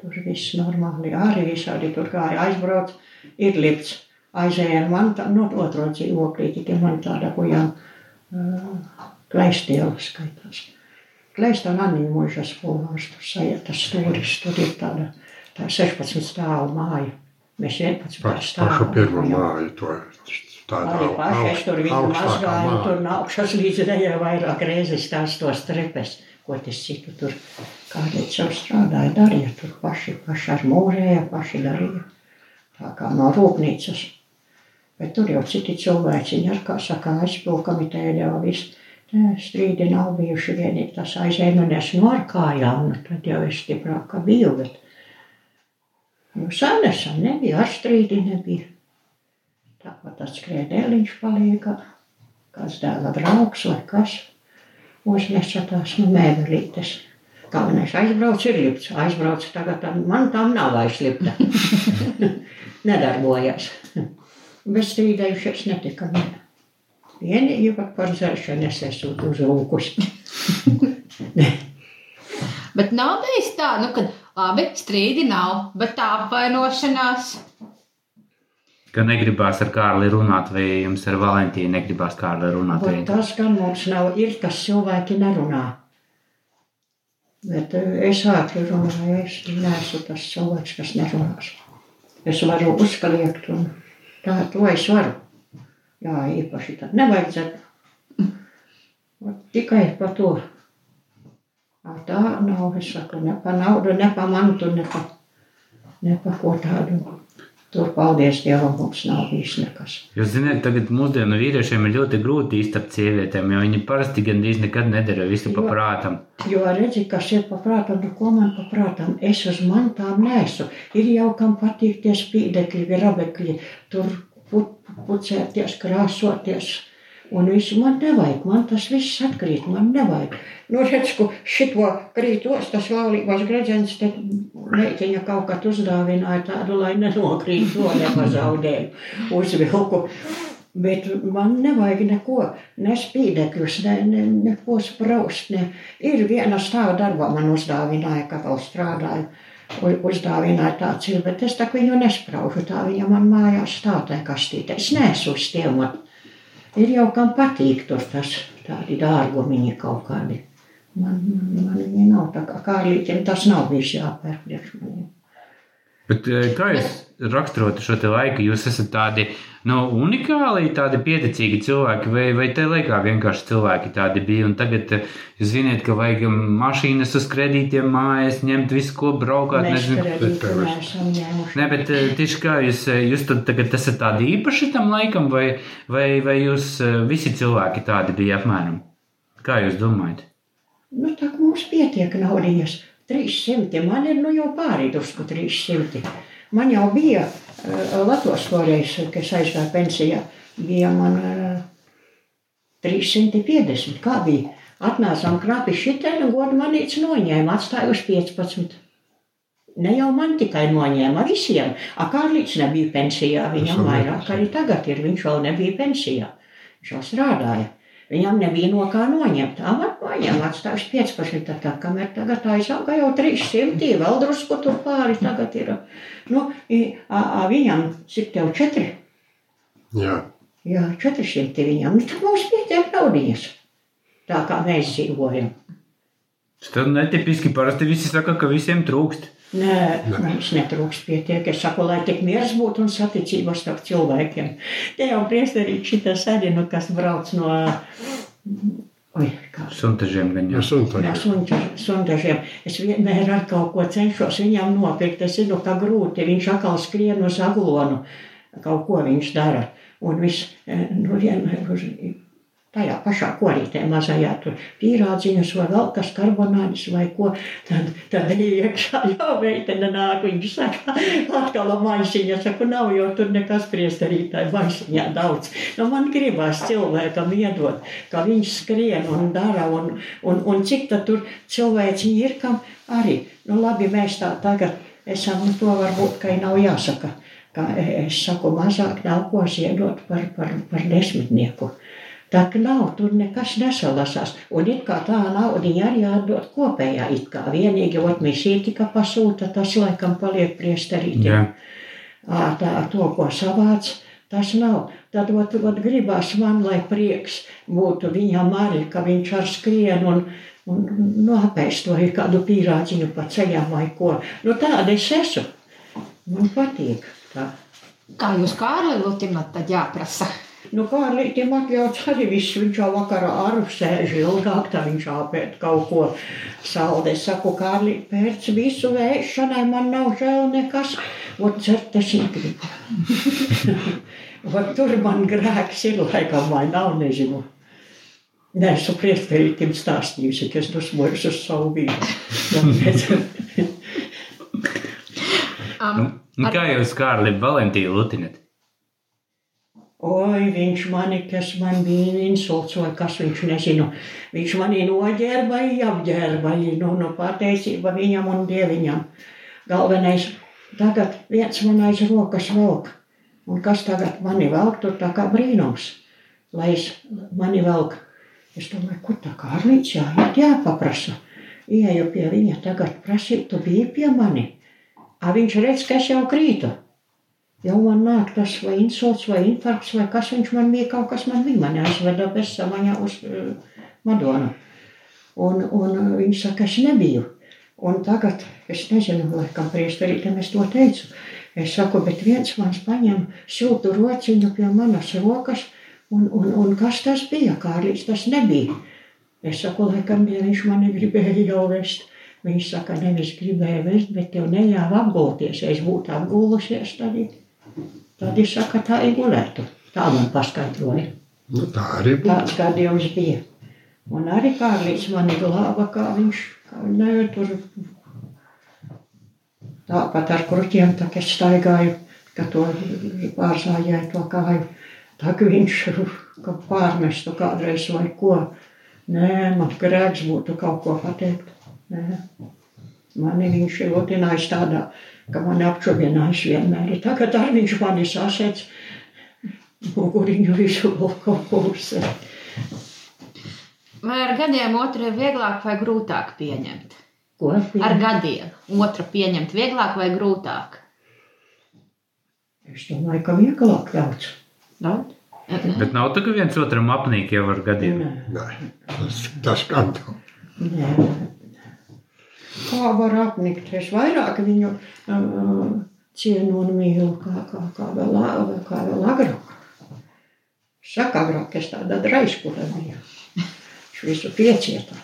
Tur viss normāli. Arī visādi tur gāja aizbrauc, ir lipts. Man tā, no otro dzīvoklī, tikai man tāda kujām uh, klaistiela skaitās. Kleista un Anniņa mūžas polvārs, tur sajiet tas stūris, tur ir tāda, tā 16 stāvu māja. Mēs 11 Pa- Pašu stāvu. pirmo mājām. māju to tādā Arī paši es tur viņu mazgāju, māja. tur no augšas līdz rejai vairāk reizes tās tos trepes, ko tas citu tur kādreiz jau strādāja, darīja tur paši, paši ar mūrēja, paši darīja. Tā kā no rūpnīcas. Bet tur jau citi cilvēki, ar kā saka, aizpilkami tēļā viss. Strīdi nav bijuši vienīgi tas aizēja, un es no ar kājām, nu tad jau es stiprāk biju, bet nu, sanesa nebija, ar strīdi nebija. Tāpat atskrēja dēliņš palīgā, kāds dēla draugs vai kas. Uznesa tās no mēbelītes. Galvenais aizbrauc ir lipts. Aizbrauc tagad, man tam nav vairs lipta. *laughs* Nedarbojas. Bez strīdējušies netika. ne. Vienīgi pat par dzeršanu es esmu uz lūkus. *laughs* Bet nav bijis tā, nu, ka labi, strīdi nav, bet tā apvainošanās. Ka negribās ar Kārli runāt, vai jums ar Valentīnu negribās Kārli runāt. Bet vai- tas gan mums nav, ir, kas cilvēki nerunā. Bet eh, es ātri runāju, es neesmu tas cilvēks, kas nerunās. Es varu uzkaliekt un tā, to es varu. Jā, īpaši tad nevajadzētu. Ot, Tikai par to. Ā, Tā nav, es saku, ne par naudu, ne par mantu, ne par, ne par ko tādu. Tur, paldies Dievam, mums nav bijis nekas. Jūs zināt, tagad mūsdienu vīriešiem ir ļoti grūti iztapt sievietēm, jo viņi parasti gandrīz nekad nedara visu Jo. prātam. Jo redzi, kas ir paprātam, nu ko man paprātam, es uz mantām nesu. Ir jau kam patīk tie spīdekļi, grabekļi, tur pu- pucēties, krāsoties. Un visu man nevajag, man tas viss atkrīt, man nevajag. Nu, redz, ko šito krītos, tas laulībās gredzens, te meitiņa kaut kad uzdāvināja tādu, lai nenokrīt to *laughs* nepazaudēju uzvilku. Bet man nevajag neko, ne spīdekļus, ne, ne, neko spraust. Ne. Ir viena stāva darbā, man uzdāvināja, ka vēl strādāju. Uzdāvināja tāds ir, bet es tā viņu nespraužu. Tā viņa man mājās stāv tajā kastītē. Es neesmu uz tiem. ot. Ir jau kam patīk tur tas tādi dārgumiņi kaut kādi. Man, man, man viņi nav tā kā kārlīķiem, tas nav bijis jāpērk priekš maniem. Bet eh, kā jūs raksturotu šo laiku? Jūs esat tādi nu, unikāli, tādi pieticīgi cilvēki, vai, vai te laikā vienkārši cilvēki tādi bija? Un tagad eh, jūs zināt, ka vajag mašīnas uz kredītiem, mājas, ņemt visu, ko braukāt. Nezinu. Nē, bet eh, tieši kā jūs, eh, jūs tagad esat tādi īpaši tam laikam, vai, vai, vai jūs eh, visi cilvēki tādi bija apmēram? Kā jūs domājat? Nu, tā kā mums pietiek naudas. 300, man ir nu, jau pāri drusku 300. Man jau bija uh, Latvijas toreiz, kad es aizgāju pensijā, bija man uh, 350. Kā bija? Atnācām knapi šitēnu, godu manīts noņēma, atstāja uz 15. Ne jau man tikai noņēma, visiem. A Kārlīts nebija pensijā, viņam vairāk arī tagad ir, viņš vēl nebija pensijā. Viņš jau strādāja. Viņam nebija no kā noņemt. Tā man noņēma, atstājuši 15. Tā, tā, kamēr tagad aizauga jau 300, vēl drusku tur pāri tagad ir. Nu, a, a, viņam, cik tev četri? Jā, Jā, 400 viņam. Nu, tad mums pietiek naudies. Tā kā mēs dzīvojam. Tas netipiski parasti visi saka, ka visiem trūkst. Nē, mums netrūks pietiek. Es saku, lai tik miers būtu un saticība starp cilvēkiem. Te jau priesterīgi šitā sadinu, kas brauc no... Oi, kā Suntažiem gan jau. es un Jā, sundažiem. Es vienmēr ar kaut ko cenšos viņam nopirkt. Es zinu, ka grūti. Viņš atkal skrien uz aglonu. Kaut ko viņš dara. Un viss, eh, nu, vienmēr uz tajā pašā korītē mazajā tur pīrādziņus vai vēl kas karbonādis vai ko. Tad, tad iekšā *laughs* jau meitene nāk. Viņš saka, atkal maisiņa. Saku, nav jau tur nekas priesterītāji maisiņā daudz. Nu, man gribās cilvēkam iedot, ka viņš skrien un dara, un, un, un cik tad tur cilvēci ir, kam arī. Nu, labi, mēs tā tagad esam, nu, to varbūt, ka nav jāsaka. Ka es saku, mazāk nav ko ziedot par, par, par desmitnieku. Tā kā nav, tur nekas nesalasās. Un it kā tā naudiņa arī atdot kopējā, it kā vienīgi, ot misija tika pasūta, tas laikam paliek priesterītiem. Ā, tā, to, ko savāc, tas nav. Tad ot, ot, gribās man, lai prieks būtu viņam arī, ka viņš ar skrien un, un nu, apēstoja kādu pīrādziņu pa ceļam vai ko. Nu, tāda es esmu. Man patīk tā. Kā jūs Kārli lutinat, tad jāprasa. Nu, kā līdzīm atļauts arī viss, viņš jau vakarā ar sēž ilgāk, tā viņš āpēt kaut ko saldi. Es saku, kā līdz pēc visu vēšanai man nav žēl nekas, ot cert es negribu. *laughs* Tur man grēks ir laikam vai nav, nezinu. Nē, esmu priesterītim stāstījusi, ka es dusmojos uz savu vīru. Tāpēc- *laughs* *laughs* Nu, Um, nu, kā jūs, Kārli, Valentīnu lutinat? Oi, viņš mani, kas man bija insults, vai kas viņš nezinu. Viņš mani noģērba, apģērba, nu, nu pateicība viņam un dieviņam. Galvenais, tagad viens man aiz rokas velk. Un kas tagad mani velk, tur tā kā brīnums, lai es mani velk. Es domāju, kur tā kā arlīts jāiet, jāpaprasa. Ieju pie viņa, tagad prasīt, tu biji pie mani. A viņš redz, ka es jau krītu. Jau man nāk tas vai insults, vai infarkts, vai kas viņš man bija, kaut kas man bija. Man aizveda bez samaņā uz uh, Madonu. Un, un uh, viņš saka, es nebiju. Un tagad, es nezinu, laikam priesterītam es to teicu. Es saku, bet viens mans paņem siltu rociņu pie manas rokas, un, un, un kas tas bija? Kārlis tas nebija. Es saku, laikam, ja viņš mani gribēja jau vest. Viņš saka, nevis gribēja vest, bet tev nejāva apgulties. Ja es būtu apgulusies, tad Tad viņš saka, tā ir gulētu. Tā man paskaidroja. Nu, tā arī būtu. Tāds gadījums bija. Un arī Kārlis mani glāba, kā viņš, kā viņš ne, tur tāpat ar kruķiem, tā kā es staigāju, ka to pārzājēju to kāju. Tā kā viņš *laughs* ka pārmestu kādreiz vai ko. Nē, man grēks būtu kaut ko pateikt. Nē. Mani viņš ir lutinājis tādā, ka man apčuvinājis vienmēr. Tagad arī viņš mani sasēc, muguriņu visu vēl kaut ko uzsver. Vai ar gadiem otru ir vieglāk vai grūtāk pieņemt? Ko? Ar gadiem otru pieņemt vieglāk vai grūtāk? Es domāju, ka vieglāk daudz. Daudz? Bet nav tā, ka viens otram apnīk jau ar gadiem. Nē, Nē, tas, tas gan nav. nē. Kā var apnikt? Es vairāk viņu uh, cienu un mīlu, kā, kā, kā, vēl, kā vēl agrāk. Saka, agrāk es tāda draiskura biju. Viņš visu piecieta.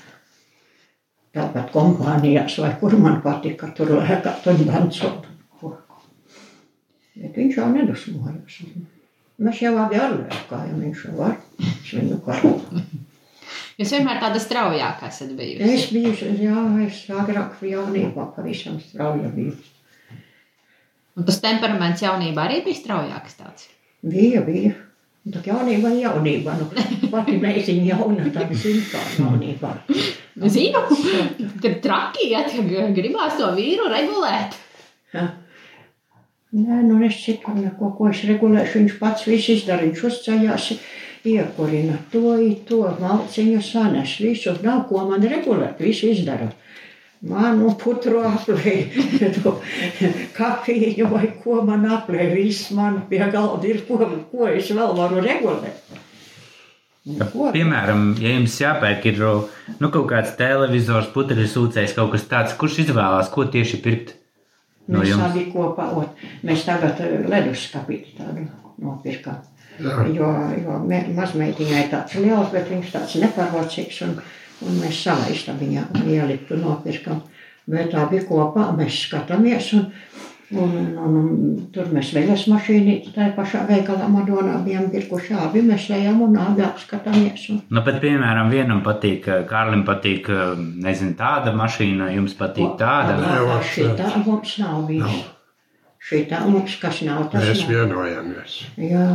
Tāpat kompānijās, vai kur man patika, tur lēkāt un dancot. Bet viņš jau nedusmojās. Mēs jau abi arlēkājam, viņš jau var. Es viņu karu. Jūs vienmēr tāda straujākā esat bijusi. Es biju, jā, es agrāk jaunībā pavisam strauja biju. Un tas temperaments jaunībā arī bija straujāks tāds. Bija, bija. Un Tā jaunība ir jaunība. Nu, *laughs* pati meitiņa jauna, tad zina, kā jaunībā. Zinu, kad traki iet, ka gribās to vīru regulēt. Ja. Nē, nu es citu neko, ko es regulēšu. Viņš pats viss izdara. Viņš uzceļās, iekurina to, to, malciņu sanes. Visu nav ko man regulēt, visu izdara. Manu putru aplēja, *laughs* to kafiju vai ko man aplēja. Viss man pie galda ir, ko, ko es vēl varu regulēt. Nu, ko? Piemēram, ja jums jāpērk ir nu, kaut kāds televizors, putekļu sūcējs, kaut kas tāds, kurš izvēlās, ko tieši pirkt? No Mēs jums. abi kopā, ot, mēs tagad eh, leduskapīti tādu nopirkām. Jā. Jo, jo me- mazmeitiņai tāds liels, bet viņš tāds neparocīgs, un, un mēs salaistam viņā un ieliktu nopirkam. Bet abi kopā mēs skatāmies, un, un, un, un, un tur mēs veļas mašīnīti tajā pašā veikalā Madonā bijām pirkuši abi, mēs ejam un abi apskatāmies. Un, Nu, bet, piemēram, vienam patīk, Kārlim patīk, nezinu, tāda mašīna, jums patīk tāda. Jā. Tā šī tā mums nav bijis. Šī tā mums kas nav, tas Mēs vienojamies. Jā.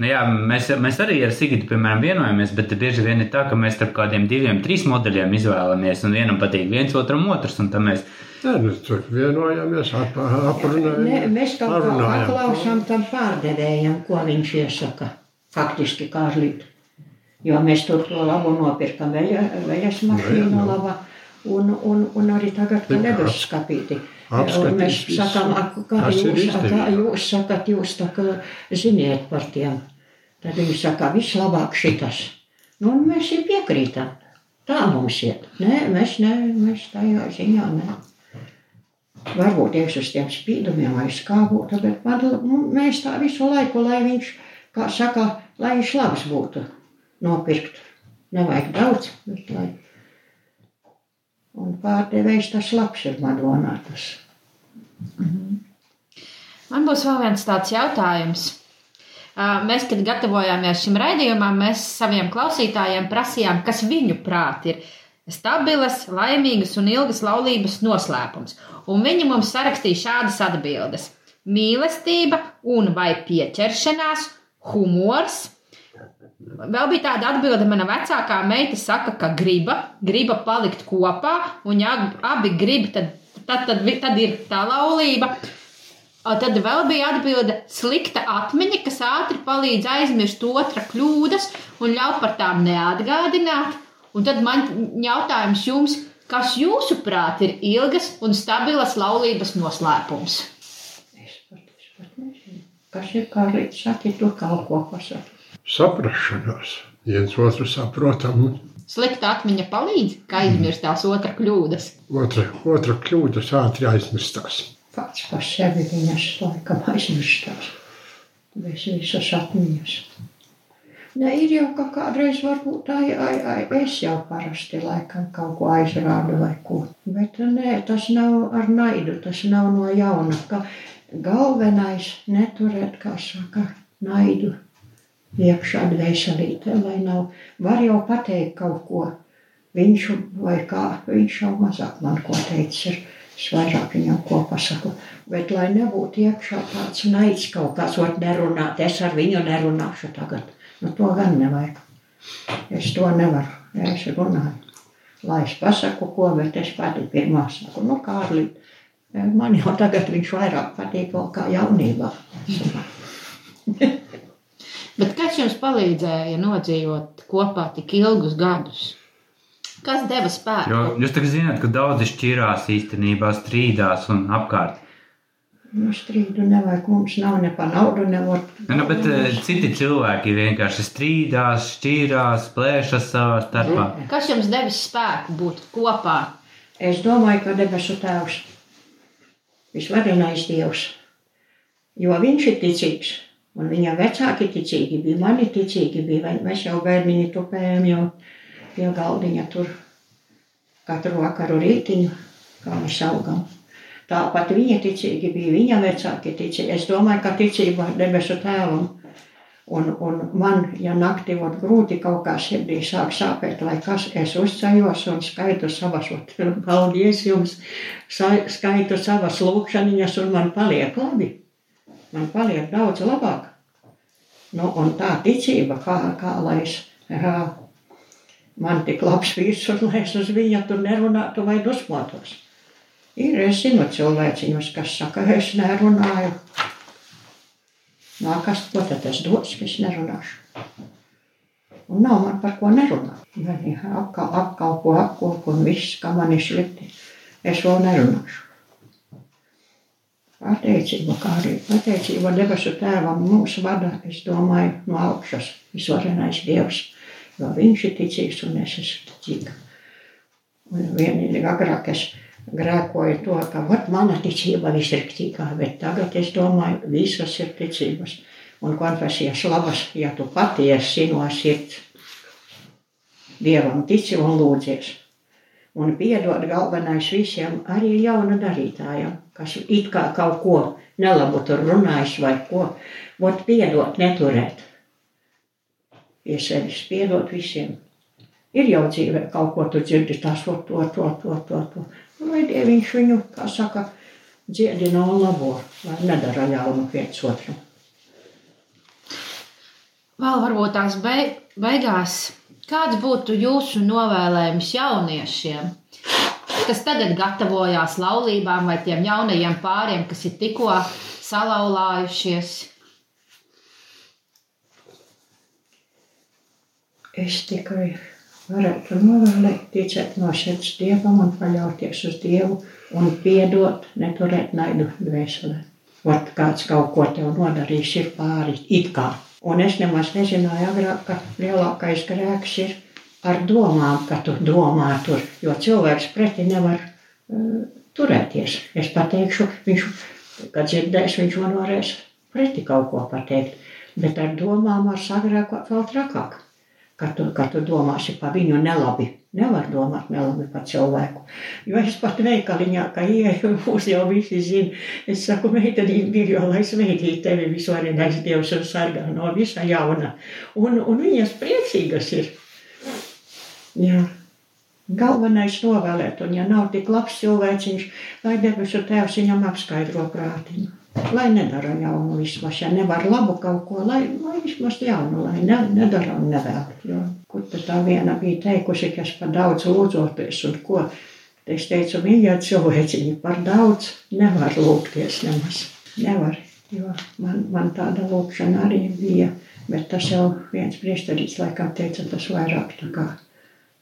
Nu, jā, mēs, mēs arī ar Sigitu, piemēram, vienojamies, bet bieži vien ir tā, ka mēs starp kādiem diviem, trīs modeļiem izvēlamies, un vienam patīk viens, otram otrs, un tad mēs Nē, nu, tur vienojamies, ap, aprunājamies. Ne, mēs kaut kā paklausām tam pārdevējam, ko viņš iesaka. Faktiski Kārlīt. Jo mēs tur to labu nopirkam veļa, veļas mašīnu Nu, jā, nu. laba. Un, un, un arī tagad ledus skapīti. Apskatīt Mēs sakām, ak, kā jūs, kā jūs sakat, jūs tā kā ziniet par tiem. Tad viņi saka, vislabāk šitas. Nu, un mēs jau piekrītam. Tā mums iet. Nē, mēs, ne, mēs tajā ziņā ne. Varbūt es uz tiem spīdumiem aizkāptu, bet man, nu, mēs tā visu laiku, lai viņš, kā saka, lai viņš labs būtu, nopirkt. Nevajag daudz, bet lai. Un pārdevējs tas labs ir Madonā. Tas. Man būs vēl viens tāds jautājums. Mēs, kad gatavojāmies šim raidījumam, mēs saviem klausītājiem prasījām, kas viņu prāt ir stabilas, laimīgas un ilgas laulības noslēpums. Un viņi mums sarakstīja šādas atbildes: mīlestība un vai pieķeršanās, humors. Vēl bija tāda atbilde, mana vecākā meita saka, ka griba, griba palikt kopā, un ja abi grib, tad, tad, tad, tad ir tā laulība. O, Tad vēl bija atbilde slikta atmiņa, kas ātri palīdz aizmirst otra kļūdas un ļauj par tām neatgādināt. Un tad man jautājums jums, kas jūsuprāt ir ilgas un stabilas laulības noslēpums? Es pat, es pat nezinu. Kas ir kā līdz saki, tu kaut ko pasaki. Saprašanās. Viens otru saprotam, un Slikta atmiņa palīdz, kā aizmirst tās otra kļūdas. otra, otra kļūdas ātri aizmirstās. Pats par sevi viņas laikam aizmirstās. Bez visas atmiņas. Ne, ir jau ka kādreiz varbūt ai, ai, ai, es jau parasti laikam kaut ko aizrādu vai ko. Bet nē, tas nav ar naidu, tas nav no jauna. Ka galvenais neturēt, kā saka, naidu iekšā dvēselītē, lai nav, var jau pateikt kaut ko, viņš vai kā, viņš jau mazāk man ko teicis ir, es vairāk viņam ko pasaku, bet lai nebūtu iekšā tāds naids kaut kāds, ot nerunāt, es ar viņu nerunāšu tagad, nu to gan nevajag, es to nevaru, es runāju, lai es pasaku ko, bet es pati pirmā saku, nu Kārli, man jau tagad viņš vairāk patīk vēl kā jaunībā. *laughs* Bet kas jums palīdzēja nodzīvot kopā tik ilgus gadus? Kas deva spēku? Jo jūs tagad zināt, ka daudzi šķirās īstenībā, strīdās un apkārt. Nu, strīdu nevajag, mums nav ne pa naudu, ne var. Nu, nu, bet eh, citi cilvēki vienkārši strīdās, šķīrās, plēšas savā starpā. Kas jums devis spēku būt kopā? Es domāju, ka debesu tēvs, visvarenais dievs, jo viņš ir ticīgs, un viņa vecāki ticīgi bija, mani ticīgi bija, mēs jau bērniņi tupējam jau pie galdiņa tur katru vakaru rītiņu, kā mēs augam. Tāpat viņa ticīgi bija, viņa vecāki ticīgi. Es domāju, ka ticība debesu tēvam. Un, un man, ja naktī var grūti kaut kā sirdī sāk sāpēt, lai kas es uzceļos un skaitu savas, paldies jums, skaitu savas lūkšaniņas un man paliek labi. Man paliek daudz labāk. Nu, un tā ticība, kā, kā lai es, jā, man tik labs vīrs, un lai es uz viņa tur nerunātu vai dusmotos. Ir, es zinu cilvēciņus, kas saka, es nerunāju. Nākas, ko tad es došu, es nerunāšu. Un nav man par ko nerunāt. Viņi apkal, apkalpo, apkopo un viss, kā man ir slikti. Es vēl nerunāšu. Pateicība, kā arī pateicība debesu tēvam mūs vada, es domāju, no augšas visvarenais Dievs, jo viņš ir ticīgs un es esmu ticīga. Un vienīgi agrāk es grēkoju to, ka vat mana ticība visriktīgā, bet tagad es domāju, visas ir ticības. Un konfesijas labas, ja tu patiesi no sirds Dievam tici un lūdzies. Un piedod galvenais visiem, arī jauna darītājam, kas it kā kaut ko nelabu tur runājis vai ko, vot piedot, neturēt. Pie sevis piedot visiem. Ir jau dzīvē kaut ko tu dzirdi, tas, to, to, to, to, to. to. Lai Dieviņš viņu, kā saka, dziedina un labo, lai nedara ļaunu viens otram. Vēl varbūt tās beig beigās, kāds būtu jūsu novēlējums jauniešiem, kas tagad gatavojās laulībām vai tiem jaunajiem pāriem, kas ir tikko salauzājušies? Es tikai varētu novēlēt, ticēt no sirds dievam un paļauties uz dievu un piedot, neturēt naidu dvēselē. Vat kāds kaut ko tev nodarījis, ir pāri, it kā. Un es nemaz nezināju agrāk, ka lielākais grēks ir ar domām, ka tu domā tur, jo cilvēks pretī nevar uh, turēties. Es pateikšu, viņš, kad dzirdēs, viņš man varēs pretī kaut ko pateikt. Bet ar domām var sagrēkot vēl trakāk. Kad tu, kad tu domāsi par viņu nelabi, nevar domāt nelabi par cilvēku. Jo es pat veikaliņā, ka ieeju, mūs jau visi zina. Es saku, meitenīm ir jau, lai sveitīt tevi visvarenais Dievs un sargā no visa jauna. Un, un viņas priecīgas ir. Jā. Galvenais novēlēt, un ja nav tik labs cilvēciņš, lai debesu tēvs viņam apskaidro prātiņu. Lai nedara jaunu vismaz, ja nevar labu kaut ko, lai, lai vismaz jaunu, lai ne, nedara un nevēl. Jo, kur tad tā viena bija teikusi, ka es par daudz lūdzoties un ko. Es teicu, mīļā cilvēciņi, par daudz nevar lūgties nemaz. Nevar, jo man, man tāda lūkšana arī bija, bet tas jau viens prieštarīts laikam teica, tas vairāk tā kā,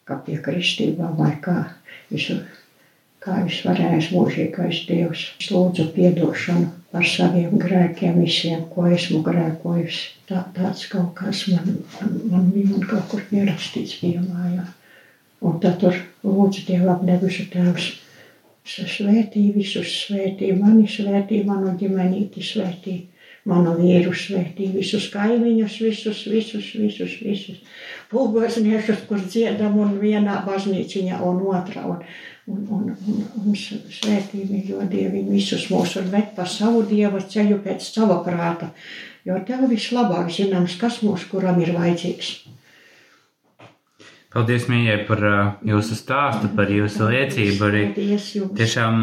kā pie kristībām vai kā visu, kā visvarējais mūžīgais Dievs. Es lūdzu piedošanu par saviem grēkiem, visiem, ko esmu grēkojusi. Tā, tāds kaut kas man, man, bija un kaut kur pierakstīts bija mājā. Un tad tur lūdzu Dievam debesu tēvs. Svētī visus, svētī mani, svētī manu ģimenīti, svētī Manu vīru svētī, visus kaimiņus, visus, visus, visus, visus. Pulgozniešus, kur dziedam un vienā baznīciņā un otrā. Un, un, un, un, un svētī viņu, Dievi, visus mūs un ved pa savu Dieva ceļu pēc sava prāta. Jo tev vislabāk zināms, kas mūs kuram ir vajadzīgs. Paldies, Mīļai, par uh, jūsu stāstu, par jūsu liecību. Arī tiešām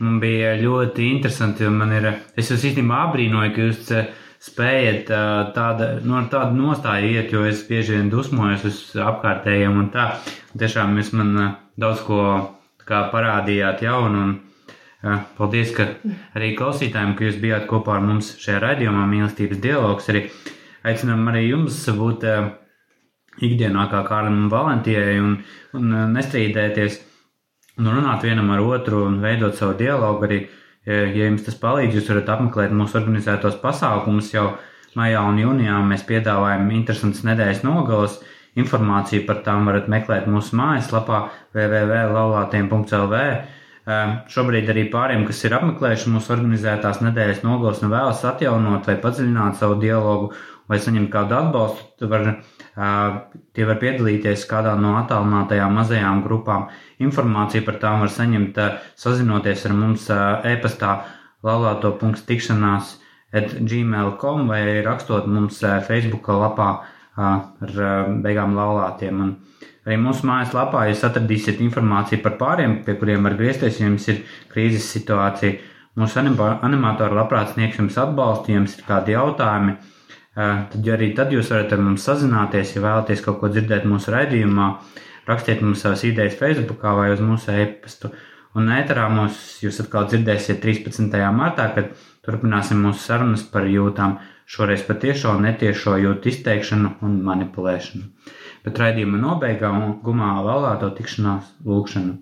man bija ļoti interesanti. un Man ir, es jūs īstenībā apbrīnoju, ka jūs uh, spējat uh, tāda, no, tādu nostāju iet, jo es bieži vien dusmojos uz apkārtējiem un tā. Tiešām jūs man uh, daudz ko kā parādījāt jaunu. Un, uh, paldies, ka arī klausītājiem, ka jūs bijāt kopā ar mums šajā raidījumā, mīlestības dialogs. Arī aicinām arī jums būt uh, ikdienā kā Kārlim un Valentijai un, un uh, nestrīdēties un runāt vienam ar otru un veidot savu dialogu. Arī, ja jums tas palīdz, jūs varat apmeklēt mūsu organizētos pasākumus. Jau maijā un jūnijā mēs piedāvājam interesantas nedēļas nogalas. Informāciju par tām varat meklēt mūsu mājaslapā www.laulātiem.lv. Um, Šobrīd arī pāriem, kas ir apmeklējuši mūsu organizētās nedēļas nogalas un vēlas atjaunot vai padziļināt savu dialogu vai saņemt kādu atbalstu, var, uh, tie var piedalīties kādā no attālinātajām mazajām grupām. Informāciju par tām var saņemt uh, sazinoties ar mums uh, e-pastā laulāto.tikšanās gmail.com vai rakstot mums uh, Facebook lapā ar beigām laulātiem. Un arī mūsu mājaslapā jūs atradīsiet informāciju par pāriem, pie kuriem var griezties, ja jums ir krīzes situācija. Mūsu anima- animatori labprāt sniegs jums atbalstu, ja jums ir kādi jautājumi. Tad arī tad jūs varat ar mums sazināties, ja vēlaties kaut ko dzirdēt mūsu raidījumā. Rakstiet mums savas idejas Facebook vai uz mūsu e-pastu. Un ēterā mūs jūs atkal dzirdēsiet 13. martā, kad turpināsim mūsu sarunas par jūtām. Šoreiz patiešo netiešo jūtu izteikšanu un manipulēšanu. Bet raidījuma nobeigā gumā laulāto tikšanās lūkšanu.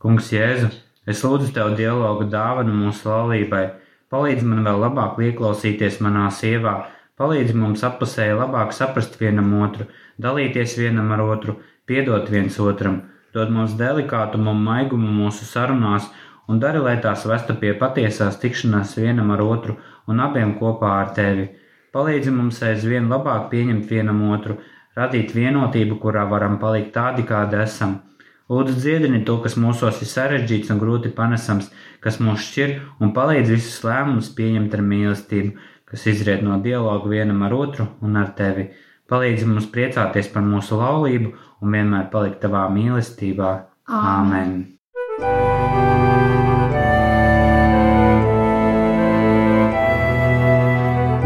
Kungs Jēzu, es lūdzu Tev dialogu dāvanu mūsu laulībai. Palīdz man vēl labāk ieklausīties manā sievā, palīdz mums apusēji labāk saprast vienam otru, dalīties vienam ar otru, piedot viens otram, dod mums delikātumu un maigumu mūsu sarunās un dari, lai tās vestu pie patiesās tikšanās vienam ar otru un abiem kopā ar Tevi. Palīdzi mums aizvien labāk pieņemt vienam otru, radīt vienotību, kurā varam palikt tādi, kādi esam. Lūdzu, dziedini to, kas mūsos ir sarežģīts un grūti panesams, kas mūs šķir un palīdz visus lēmumus pieņemt ar mīlestību, kas izriet no dialogu vienam ar otru un ar tevi. Palīdzi mums priecāties par mūsu laulību un vienmēr palikt tavā mīlestībā. Āmen!